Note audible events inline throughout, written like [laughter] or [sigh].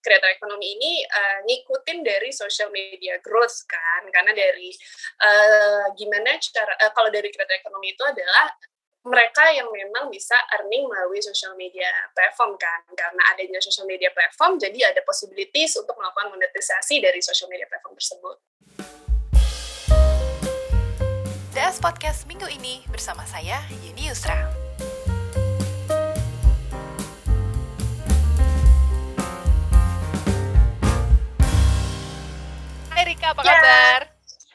creator ekonomi ini uh, ngikutin dari social media growth kan karena dari uh, gimana cara uh, kalau dari creator ekonomi itu adalah mereka yang memang bisa earning melalui social media platform kan karena adanya social media platform jadi ada possibilities untuk melakukan monetisasi dari social media platform tersebut. Das Podcast minggu ini bersama saya Yeni Yusra. Apa ya. kabar?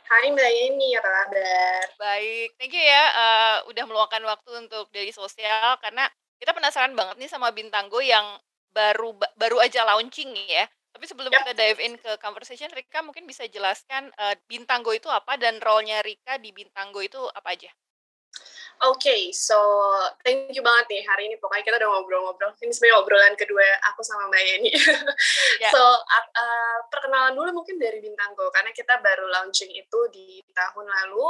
Hai Mbak Yeni, apa kabar? Baik, thank you ya uh, udah meluangkan waktu untuk dari sosial karena kita penasaran banget nih sama Bintanggo yang baru baru aja launching ya. Tapi sebelum yep. kita dive in ke conversation, Rika mungkin bisa jelaskan uh, Bintanggo itu apa dan role-nya Rika di Bintanggo itu apa aja? Oke, okay, so thank you banget nih hari ini pokoknya kita udah ngobrol-ngobrol. Ini sebenarnya obrolan kedua aku sama Mbak Yeni. [laughs] yeah. So uh, perkenalan dulu mungkin dari Bintanggo karena kita baru launching itu di tahun lalu.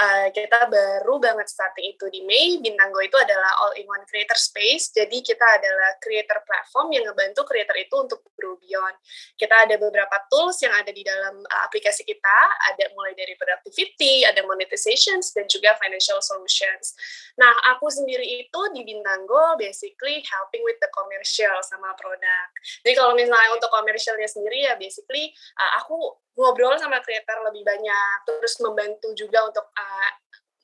Uh, kita baru banget starting itu di Mei. Bintanggo itu adalah all-in-one creator space. Jadi kita adalah creator platform yang ngebantu creator itu untuk grow beyond. Kita ada beberapa tools yang ada di dalam uh, aplikasi kita. Ada mulai dari productivity, ada monetizations dan juga financial solution finance. Nah, aku sendiri itu di Bintanggo basically helping with the commercial sama produk. Jadi kalau misalnya untuk komersialnya sendiri ya basically uh, aku ngobrol sama creator lebih banyak, terus membantu juga untuk uh,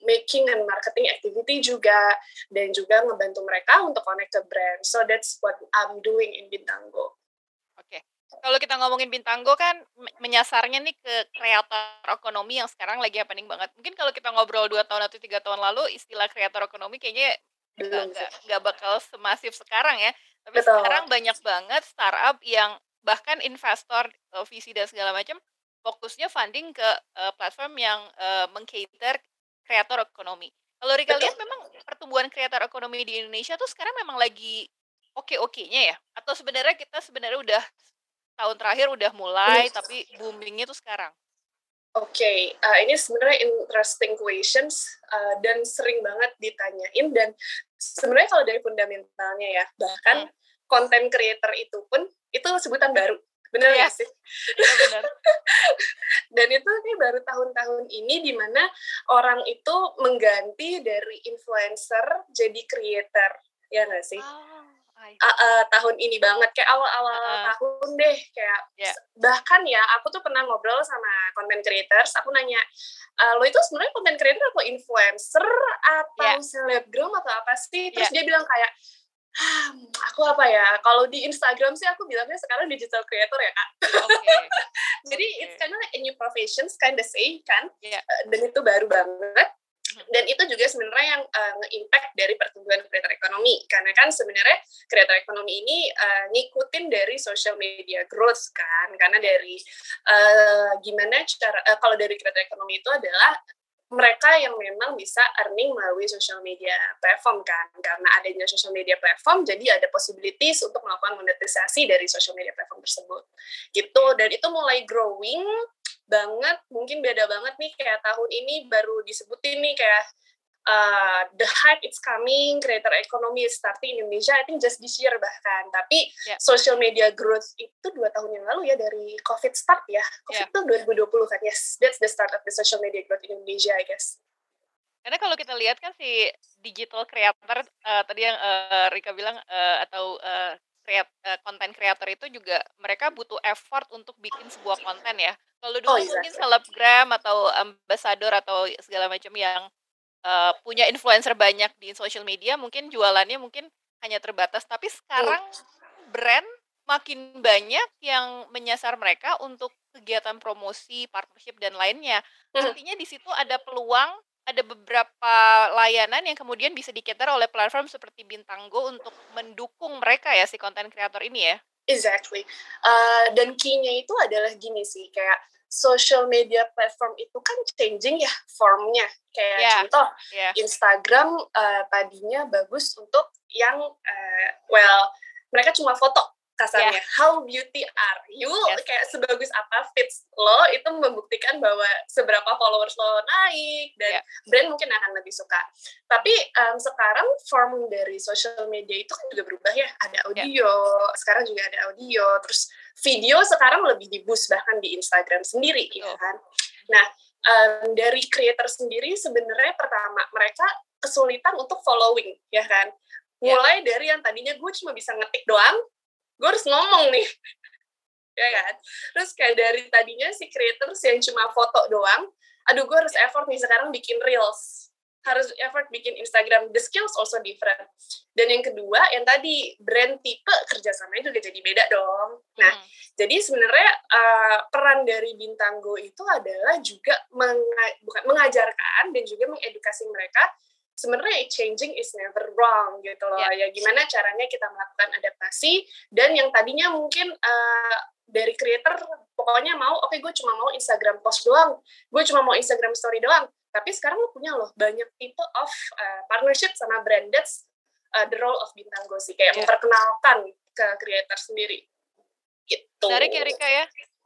making and marketing activity juga dan juga ngebantu mereka untuk connect ke brand. So that's what I'm doing in Bintanggo kalau kita ngomongin Bintanggo kan menyasarnya nih ke kreator ekonomi yang sekarang lagi happening banget. Mungkin kalau kita ngobrol dua tahun atau tiga tahun lalu istilah kreator ekonomi kayaknya nggak bakal semasif sekarang ya. Tapi Betul. sekarang banyak banget startup yang bahkan investor, uh, VC dan segala macam fokusnya funding ke uh, platform yang uh, mengcater kreator ekonomi. Kalau Rika lihat memang pertumbuhan kreator ekonomi di Indonesia tuh sekarang memang lagi oke-okenya ya? Atau sebenarnya kita sebenarnya udah tahun terakhir udah mulai, yes. tapi boomingnya tuh sekarang? Oke, okay. uh, ini sebenarnya interesting questions uh, dan sering banget ditanyain dan sebenarnya kalau dari fundamentalnya ya bahkan hmm. content creator itu pun itu sebutan baru, benar ya sih? Ya, benar. [laughs] dan itu nih baru tahun-tahun ini di mana orang itu mengganti dari influencer jadi creator, ya nggak sih? Uh, uh, tahun ini banget kayak awal-awal uh, tahun deh kayak yeah. bahkan ya aku tuh pernah ngobrol sama content creators aku nanya uh, lo itu sebenarnya content creator atau influencer atau yeah. selebgram atau apa sih terus yeah. dia bilang kayak Hmm, aku apa ya? Kalau di Instagram sih aku bilangnya sekarang digital creator ya kak. Okay. [laughs] Jadi okay. it's kind of like a new profession, kind of say kan. Yeah. Dan itu baru banget dan itu juga sebenarnya yang uh, nge-impact dari pertumbuhan kreator ekonomi karena kan sebenarnya kreator ekonomi ini uh, ngikutin dari social media growth kan. Karena dari uh, gimana cara uh, kalau dari kreator ekonomi itu adalah mereka yang memang bisa earning melalui social media platform kan. Karena adanya social media platform jadi ada possibilities untuk melakukan monetisasi dari social media platform tersebut. Gitu. Dan itu mulai growing banget mungkin beda banget nih kayak tahun ini baru disebutin nih kayak uh, the hype it's coming, creator economy is starting in Indonesia, I think just this year bahkan. Tapi yeah. social media growth itu dua tahun yang lalu ya dari COVID start ya. COVID yeah. itu 2020 kan, yes. That's the start of the social media growth in Indonesia, I guess. Karena kalau kita lihat kan si digital creator uh, tadi yang uh, Rika bilang uh, atau uh, kreat uh, konten kreator itu juga mereka butuh effort untuk bikin sebuah konten ya. Kalau dulu oh, exactly. mungkin selebgram atau ambassador atau segala macam yang uh, punya influencer banyak di social media, mungkin jualannya mungkin hanya terbatas. Tapi sekarang brand makin banyak yang menyasar mereka untuk kegiatan promosi, partnership dan lainnya. Mm. Artinya di situ ada peluang ada beberapa layanan yang kemudian bisa diketer oleh platform seperti Bintanggo untuk mendukung mereka ya si konten kreator ini ya. Exactly. Uh, dan key-nya itu adalah gini sih, kayak social media platform itu kan changing ya formnya. Kayak yeah. contoh yeah. Instagram uh, tadinya bagus untuk yang uh, well mereka cuma foto kasarnya yeah. how beauty are you yes. kayak sebagus apa fits lo itu membuktikan bahwa seberapa followers lo naik dan yeah. brand mungkin akan lebih suka tapi um, sekarang form dari social media itu kan juga berubah ya ada ya. audio yeah. sekarang juga ada audio terus video sekarang lebih di boost bahkan di Instagram sendiri ya kan? Nah um, dari creator sendiri sebenarnya pertama mereka kesulitan untuk following ya kan? Ya. mulai yeah. dari yang tadinya gue cuma bisa ngetik doang gue harus ngomong nih. [laughs] Ya kan? Terus kayak dari tadinya si creators yang cuma foto doang aduh gue harus effort nih sekarang bikin reels harus effort bikin Instagram the skills also different dan yang kedua yang tadi brand tipe kerjasamanya juga jadi beda dong nah hmm. jadi sebenarnya uh, peran dari bintang go itu adalah juga menga bukan mengajarkan dan juga mengedukasi mereka sebenarnya changing is never wrong gitu loh. Yeah. Ya gimana caranya kita melakukan adaptasi dan yang tadinya mungkin uh, dari creator pokoknya mau oke okay, gue cuma mau Instagram post doang, gue cuma mau Instagram story doang. Tapi sekarang lo punya loh banyak tipe of uh, partnership sama brand that's uh, the role of bintang sih kayak yeah. memperkenalkan ke creator sendiri. Gitu. Menarik ya Rika ya.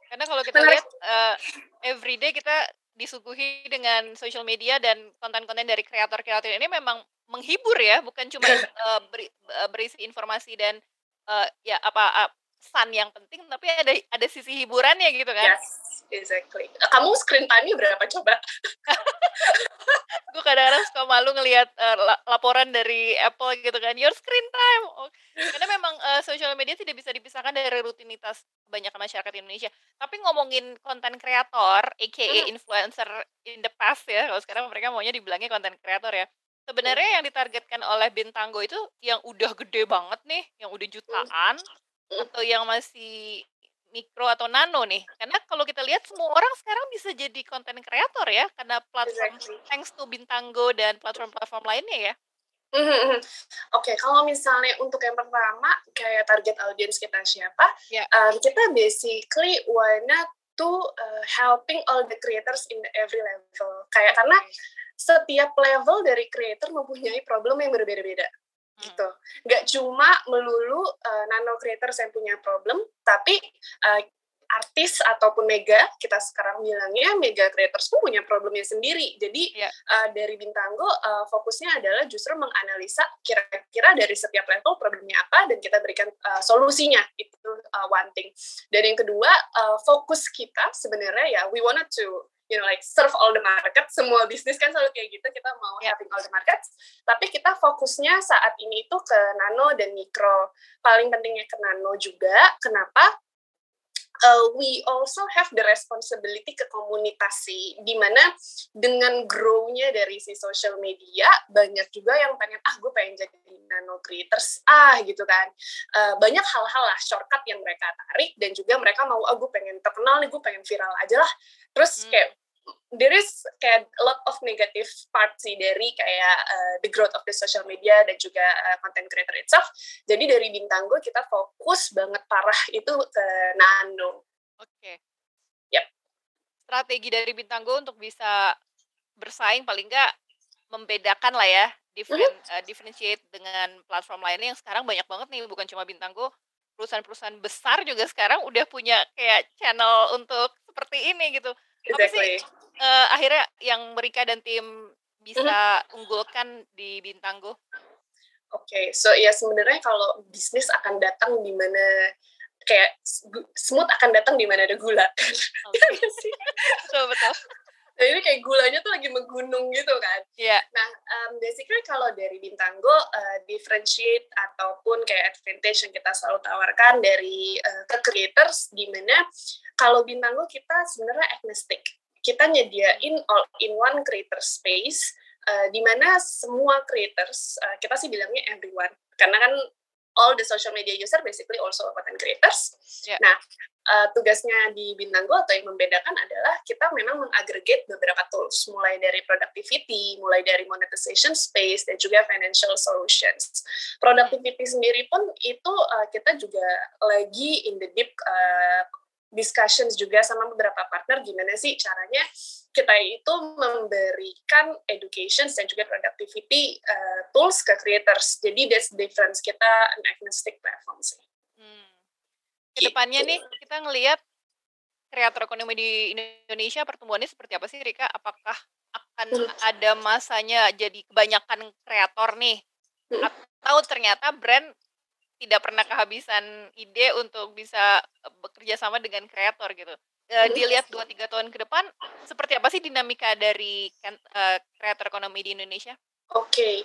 Karena kalau kita Menarik. lihat uh, everyday kita disuguhi dengan social media dan konten-konten dari kreator-kreator ini memang menghibur ya, bukan cuma uh, [laughs] beri, berisi informasi dan uh, ya apa uh, sun yang penting, tapi ada ada sisi hiburannya gitu kan? Yes, exactly. Kamu screen time-nya berapa coba? [laughs] gue kadang-kadang suka malu ngelihat uh, laporan dari Apple gitu kan your screen time oh, karena memang uh, social media tidak bisa dipisahkan dari rutinitas banyak masyarakat Indonesia tapi ngomongin konten kreator aka hmm. influencer in the past ya kalau sekarang mereka maunya dibilangnya konten kreator ya sebenarnya hmm. yang ditargetkan oleh Bintanggo itu yang udah gede banget nih yang udah jutaan hmm. atau yang masih mikro atau nano nih? Karena kalau kita lihat semua orang sekarang bisa jadi konten kreator ya, karena platform exactly. thanks to Bintanggo dan platform-platform lainnya ya. Mm -hmm. Oke, okay, kalau misalnya untuk yang pertama kayak target audience kita siapa, yeah. um, kita basically wanna to uh, helping all the creators in the every level. Kayak okay. karena setiap level dari creator mempunyai problem yang berbeda-beda gitu. Nggak cuma melulu uh, nano creators yang punya problem, tapi uh, artis ataupun mega kita sekarang bilangnya mega creators pun punya problemnya sendiri. Jadi yeah. uh, dari Bintanggo uh, fokusnya adalah justru menganalisa kira-kira dari setiap level problemnya apa dan kita berikan uh, solusinya itu uh, one thing. Dan yang kedua uh, fokus kita sebenarnya ya we wanted to you know like serve all the market semua bisnis kan selalu kayak gitu. Kita mau yeah. having all the markets. Tapi kita fokusnya saat ini itu ke nano dan mikro. Paling pentingnya ke nano juga. Kenapa? Uh, we also have the responsibility ke komunitasi di mana dengan grow-nya dari si social media banyak juga yang pengen ah gue pengen jadi nano creators. Ah gitu kan. Uh, banyak hal-hal lah shortcut yang mereka tarik. Dan juga mereka mau ah gue pengen terkenal nih gue pengen viral aja lah. Terus hmm. kayak there is kayak a lot of negative part sih dari kayak uh, the growth of the social media dan juga uh, content creator itself. Jadi dari bintang gue kita fokus banget parah itu ke nano. Oke. Okay. Yep. Strategi dari bintang gue untuk bisa bersaing paling enggak membedakan lah ya, different, mm -hmm. uh, differentiate dengan platform lainnya yang sekarang banyak banget nih, bukan cuma bintang gue, perusahaan-perusahaan besar juga sekarang udah punya kayak channel untuk seperti ini gitu. Exactly. Apa sih uh, akhirnya yang Merika dan tim bisa mm-hmm. unggulkan di Bintanggo? Oke, okay, so ya sebenarnya kalau bisnis akan datang di mana kayak smooth akan datang di mana ada gula. Okay. [laughs] betul betul. Nah ini kayak gulanya tuh lagi menggunung gitu kan. Iya. Yeah. Nah, um, basically kalau dari Bintanggo uh, differentiate ataupun kayak advantage yang kita selalu tawarkan dari uh, ke creators di mana kalau Bintanggo kita sebenarnya agnostic kita nyediain all in one creator space uh, di mana semua creators uh, kita sih bilangnya everyone karena kan all the social media user basically also content creators. Yeah. Nah, uh, tugasnya di Bintanggo atau yang membedakan adalah kita memang mengagregate beberapa tools, mulai dari productivity, mulai dari monetization space, dan juga financial solutions. Productivity sendiri pun itu uh, kita juga lagi in the deep uh, discussions juga sama beberapa partner gimana sih caranya kita itu memberikan education dan juga productivity uh, tools ke creators. Jadi that's the difference kita an agnostic platform sih. Hmm. ke depannya nih kita ngelihat kreator ekonomi di Indonesia pertumbuhannya seperti apa sih Rika? Apakah akan hmm. ada masanya jadi kebanyakan kreator nih? Hmm. Atau ternyata brand tidak pernah kehabisan ide untuk bisa eh, bekerja sama dengan kreator gitu? Uh, dilihat dua tiga tahun ke depan seperti apa sih dinamika dari uh, kreator ekonomi di Indonesia? Oke, okay.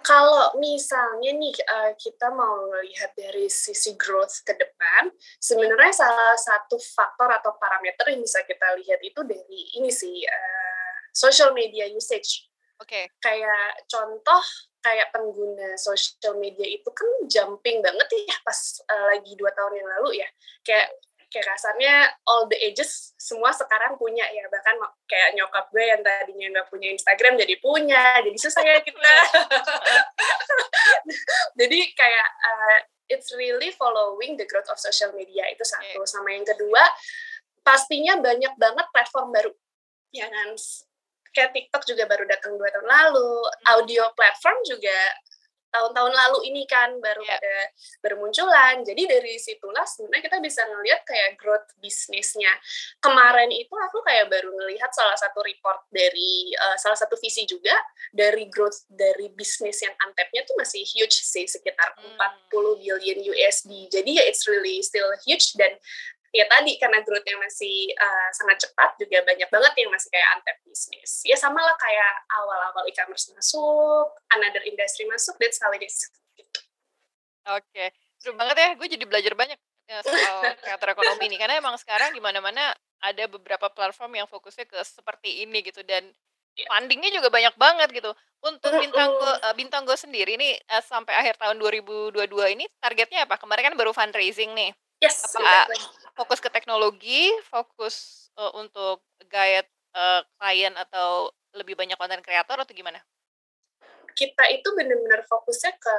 kalau misalnya nih uh, kita mau melihat dari sisi growth ke depan, sebenarnya salah satu faktor atau parameter yang bisa kita lihat itu dari ini sih uh, social media usage. Oke. Okay. Kayak contoh kayak pengguna social media itu kan jumping banget ya pas uh, lagi dua tahun yang lalu ya. Kayak kayak kasarnya all the ages semua sekarang punya ya bahkan kayak nyokap gue yang tadinya nggak punya Instagram jadi punya jadi susah ya [laughs] kita [laughs] jadi kayak uh, it's really following the growth of social media itu satu sama yang kedua pastinya banyak banget platform baru ya kan kayak TikTok juga baru datang dua tahun lalu hmm. audio platform juga tahun-tahun lalu ini kan baru yeah. ada bermunculan. Jadi dari situlah sebenarnya kita bisa ngelihat kayak growth bisnisnya. Kemarin itu aku kayak baru ngelihat salah satu report dari uh, salah satu visi juga dari growth dari bisnis yang antepnya tuh masih huge sih sekitar hmm. 40 billion USD. Jadi ya it's really still huge dan ya tadi karena growth-nya masih uh, sangat cepat juga banyak banget yang masih kayak untapped bisnis. Ya sama lah kayak awal-awal e-commerce masuk, another industry masuk, that's how it is. Gitu. Oke, okay. seru banget ya. Gue jadi belajar banyak ya, soal [laughs] kreator ekonomi nih. Karena emang sekarang di mana-mana ada beberapa platform yang fokusnya ke seperti ini gitu dan yeah. fundingnya juga banyak banget gitu. Untuk bintang gue uh, bintang gue sendiri nih uh, sampai akhir tahun 2022 ini targetnya apa? Kemarin kan baru fundraising nih. Yes. Apa fokus ke teknologi, fokus uh, untuk guide uh, klien atau lebih banyak konten kreator atau gimana? Kita itu benar-benar fokusnya ke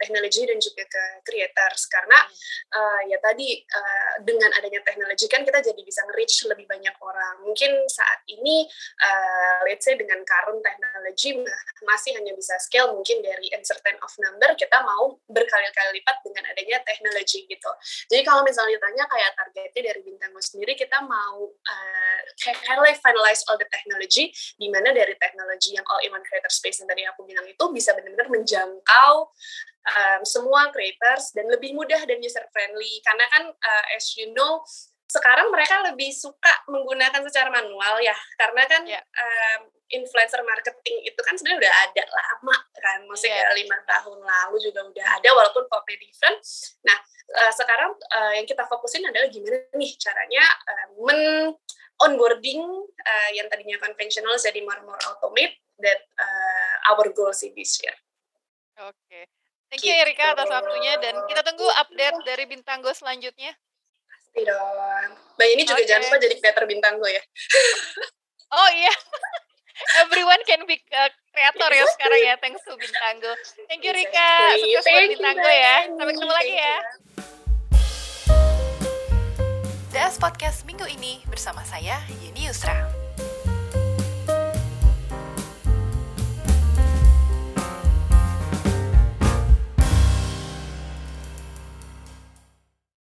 teknologi dan juga ke creators karena hmm. uh, ya tadi uh, dengan adanya teknologi kan kita jadi bisa nge-reach lebih banyak orang. Mungkin saat ini uh, let's say dengan current teknologi masih hanya bisa scale mungkin dari uncertain of number kita mau berkali-kali lipat dengan adanya teknologi gitu. Jadi kalau misalnya ditanya kayak targetnya dari bintang sendiri kita mau uh, kayak finalize all the technology di mana dari teknologi yang all in one creator space yang tadi aku bilang itu bisa benar-benar menjangkau um, semua creators dan lebih mudah dan user friendly karena kan uh, as you know sekarang mereka lebih suka menggunakan secara manual ya karena kan yeah. um, influencer marketing itu kan sebenarnya udah ada lama kan maksudnya yeah. lima tahun lalu juga udah ada walaupun formatnya different nah uh, sekarang uh, yang kita fokusin adalah gimana nih caranya uh, men onboarding uh, yang tadinya konvensional jadi more more automate that uh, our goal sih this year. Oke. Okay. Thank you Erika atas waktunya dan kita tunggu update dari bintang go selanjutnya. Pasti dong. Mbak ini juga okay. jangan lupa jadi creator bintang go ya. [laughs] oh iya. [laughs] Everyone can be kreator ya sekarang ya, thanks to Bintanggo. Thank you Rika, sukses buat Bintanggo ya. Sampai ketemu lagi ya. Podcast minggu ini bersama saya Yeni Yusra.